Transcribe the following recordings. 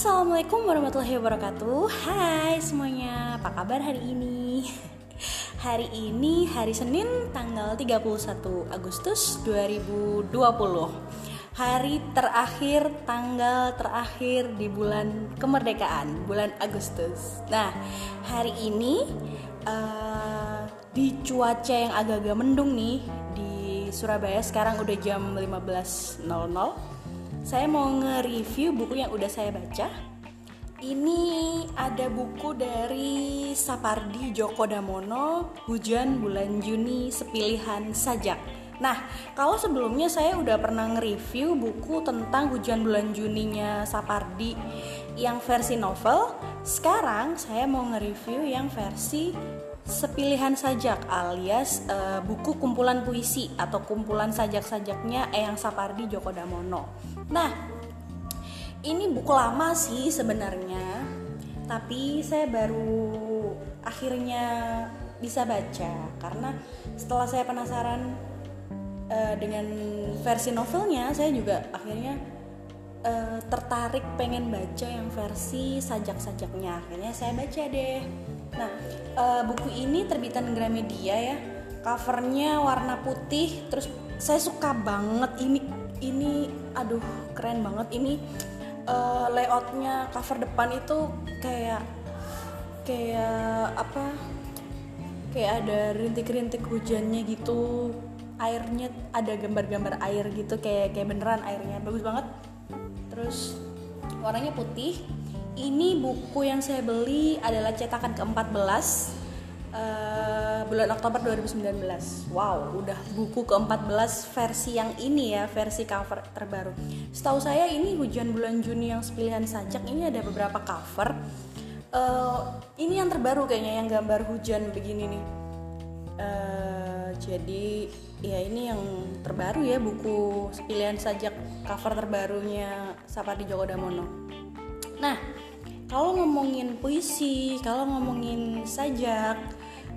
Assalamualaikum warahmatullahi wabarakatuh. Hai semuanya, apa kabar hari ini? Hari ini hari Senin tanggal 31 Agustus 2020 Hari terakhir, tanggal terakhir di bulan kemerdekaan, bulan Agustus. Nah, hari ini uh, di cuaca yang agak-agak mendung nih Di Surabaya sekarang udah jam 15.00 saya mau nge-review buku yang udah saya baca. Ini ada buku dari Sapardi Djoko Damono, Hujan Bulan Juni Sepilihan Sajak. Nah, kalau sebelumnya saya udah pernah nge-review buku tentang Hujan Bulan Juninya Sapardi yang versi novel, sekarang saya mau nge-review yang versi Sepilihan Sajak alias e, buku kumpulan puisi atau kumpulan sajak-sajaknya Eyang Sapardi Djoko Damono. Nah, ini buku lama sih sebenarnya, tapi saya baru akhirnya bisa baca karena setelah saya penasaran e, dengan versi novelnya, saya juga akhirnya e, tertarik pengen baca yang versi sajak-sajaknya. Akhirnya saya baca deh. Nah, uh, buku ini terbitan Gramedia ya. Covernya warna putih, terus saya suka banget ini ini aduh keren banget. Ini uh, layoutnya cover depan itu kayak kayak apa? Kayak ada rintik-rintik hujannya gitu. Airnya ada gambar-gambar air gitu kayak kayak beneran airnya. Bagus banget. Terus warnanya putih. Ini buku yang saya beli adalah cetakan ke-14 uh, bulan Oktober 2019. Wow, udah buku ke-14 versi yang ini ya, versi cover terbaru. Setahu saya ini Hujan Bulan Juni yang sepilihan sajak ini ada beberapa cover. Uh, ini yang terbaru kayaknya yang gambar hujan begini nih. Uh, jadi ya ini yang terbaru ya buku sepilihan sajak cover terbarunya Sapardi Djoko Damono. Nah, kalau ngomongin puisi, kalau ngomongin sajak,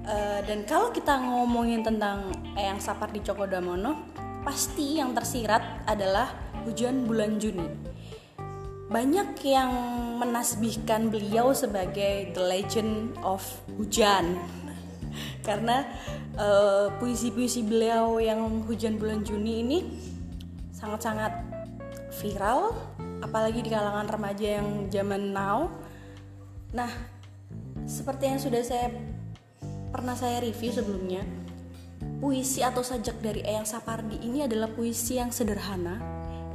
uh, dan kalau kita ngomongin tentang Eyang Sapardi Djoko Damono, pasti yang tersirat adalah Hujan Bulan Juni. Banyak yang menasbihkan beliau sebagai the legend of hujan. Karena uh, puisi-puisi beliau yang Hujan Bulan Juni ini sangat-sangat viral apalagi di kalangan remaja yang zaman now Nah, seperti yang sudah saya pernah saya review sebelumnya, puisi atau sajak dari Eyang Sapardi ini adalah puisi yang sederhana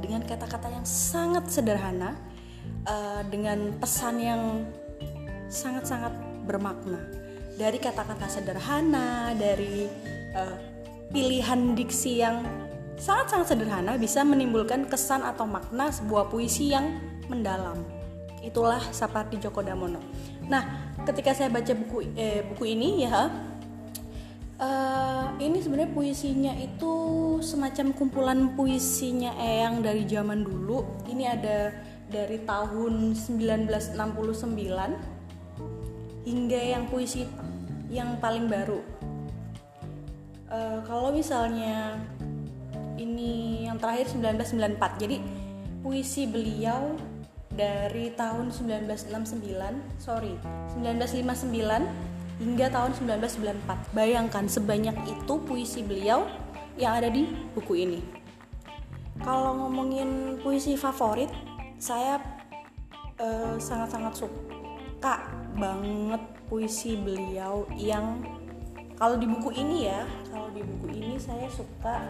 dengan kata-kata yang sangat sederhana uh, dengan pesan yang sangat-sangat bermakna. Dari kata-kata sederhana, dari uh, pilihan diksi yang sangat-sangat sederhana bisa menimbulkan kesan atau makna sebuah puisi yang mendalam itulah Sapardi Djoko Damono. Nah, ketika saya baca buku eh, buku ini ya, uh, ini sebenarnya puisinya itu semacam kumpulan puisinya Eyang dari zaman dulu. Ini ada dari tahun 1969 hingga yang puisi yang paling baru. Uh, kalau misalnya ini yang terakhir 1994, jadi puisi beliau dari tahun 1969 sorry 1959 hingga tahun 1994 bayangkan sebanyak itu puisi beliau yang ada di buku ini. Kalau ngomongin puisi favorit saya sangat sangat-sangat suka banget puisi beliau yang kalau di buku ini ya kalau di buku ini saya suka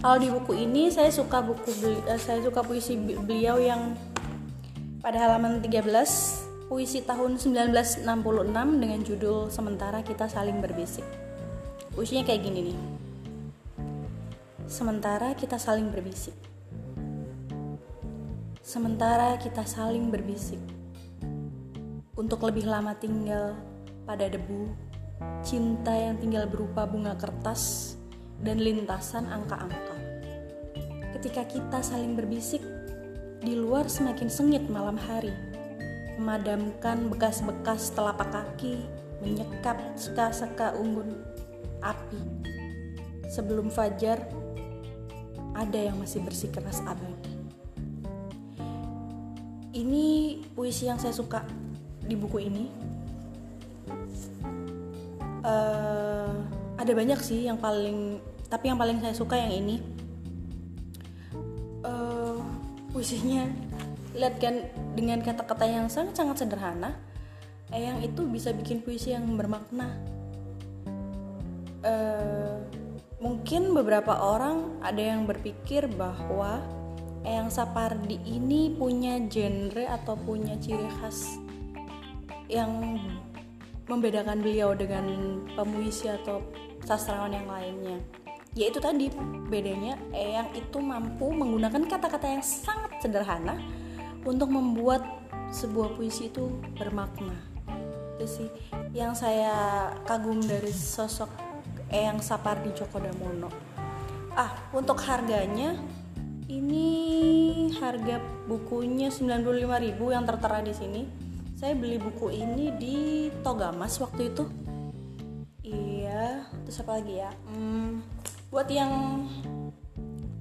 Kalau di buku ini saya suka buku beli, uh, saya suka puisi beliau yang pada halaman 13 puisi tahun 1966 dengan judul Sementara Kita Saling Berbisik. Puisinya kayak gini nih. Sementara kita saling berbisik. Sementara kita saling berbisik. Untuk lebih lama tinggal pada debu, cinta yang tinggal berupa bunga kertas dan lintasan angka-angka. Ketika kita saling berbisik, di luar semakin sengit malam hari, memadamkan bekas-bekas telapak kaki, menyekap seka-seka unggun api. Sebelum fajar, ada yang masih bersikeras abadi. Ini puisi yang saya suka di buku ini. Uh, ada banyak sih yang paling, tapi yang paling saya suka yang ini. Puisinya, lihat kan dengan kata-kata yang sangat-sangat sederhana, Eyang itu bisa bikin puisi yang bermakna. Uh, mungkin beberapa orang ada yang berpikir bahwa Eyang Sapardi ini punya genre atau punya ciri khas yang membedakan beliau dengan pemuisi atau sastrawan yang lainnya yaitu tadi bedanya Eyang itu mampu menggunakan kata-kata yang sangat sederhana untuk membuat sebuah puisi itu bermakna itu sih yang saya kagum dari sosok Eyang Sapardi Djoko Damono ah untuk harganya ini harga bukunya 95.000 yang tertera di sini. Saya beli buku ini di Togamas waktu itu. Iya, terus apa lagi ya? Hmm, buat yang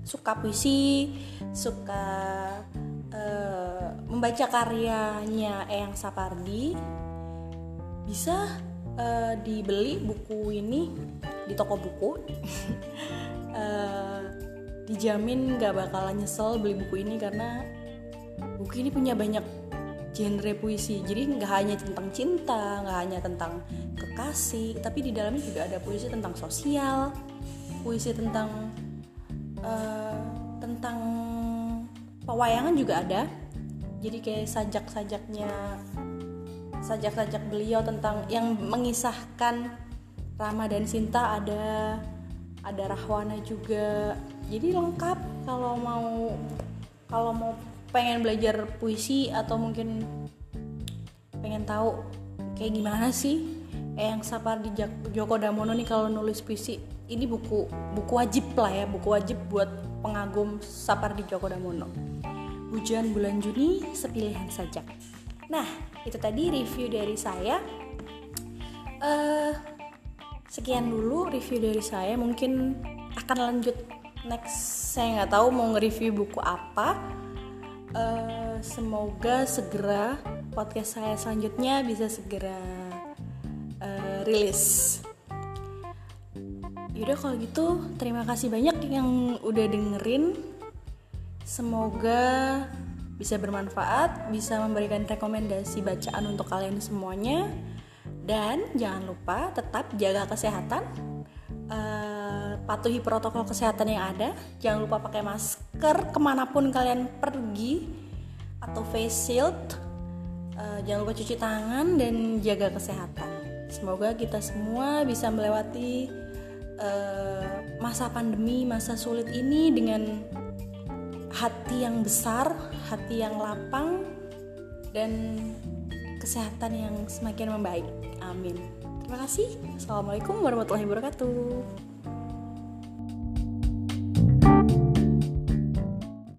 suka puisi, suka uh, membaca karyanya Eyang Sapardi, bisa uh, dibeli buku ini di toko buku. uh, dijamin gak bakalan nyesel beli buku ini karena buku ini punya banyak genre puisi jadi nggak hanya tentang cinta nggak hanya tentang kekasih tapi di dalamnya juga ada puisi tentang sosial puisi tentang uh, tentang pewayangan juga ada. Jadi kayak sajak-sajaknya sajak-sajak beliau tentang yang mengisahkan Rama dan Sinta ada ada Rahwana juga. Jadi lengkap kalau mau kalau mau pengen belajar puisi atau mungkin pengen tahu kayak gimana sih yang Sapardi Djoko Damono nih kalau nulis puisi ini buku buku wajib lah ya buku wajib buat pengagum Sapardi Djoko Damono. Hujan bulan Juni sepilihan saja nah itu tadi review dari saya. Uh, sekian dulu review dari saya. Mungkin akan lanjut next. Saya nggak tahu mau nge-review buku apa. Uh, semoga segera podcast saya selanjutnya bisa segera rilis. Yaudah kalau gitu terima kasih banyak yang udah dengerin. Semoga bisa bermanfaat bisa memberikan rekomendasi bacaan untuk kalian semuanya. Dan jangan lupa tetap jaga kesehatan. Uh, patuhi protokol kesehatan yang ada. Jangan lupa pakai masker ke mana pun kalian pergi atau face shield. Uh, jangan lupa cuci tangan dan jaga kesehatan semoga kita semua bisa melewati uh, masa pandemi masa sulit ini dengan hati yang besar hati yang lapang dan kesehatan yang semakin membaik amin Terima kasih. Assalamualaikum warahmatullahi wabarakatuh.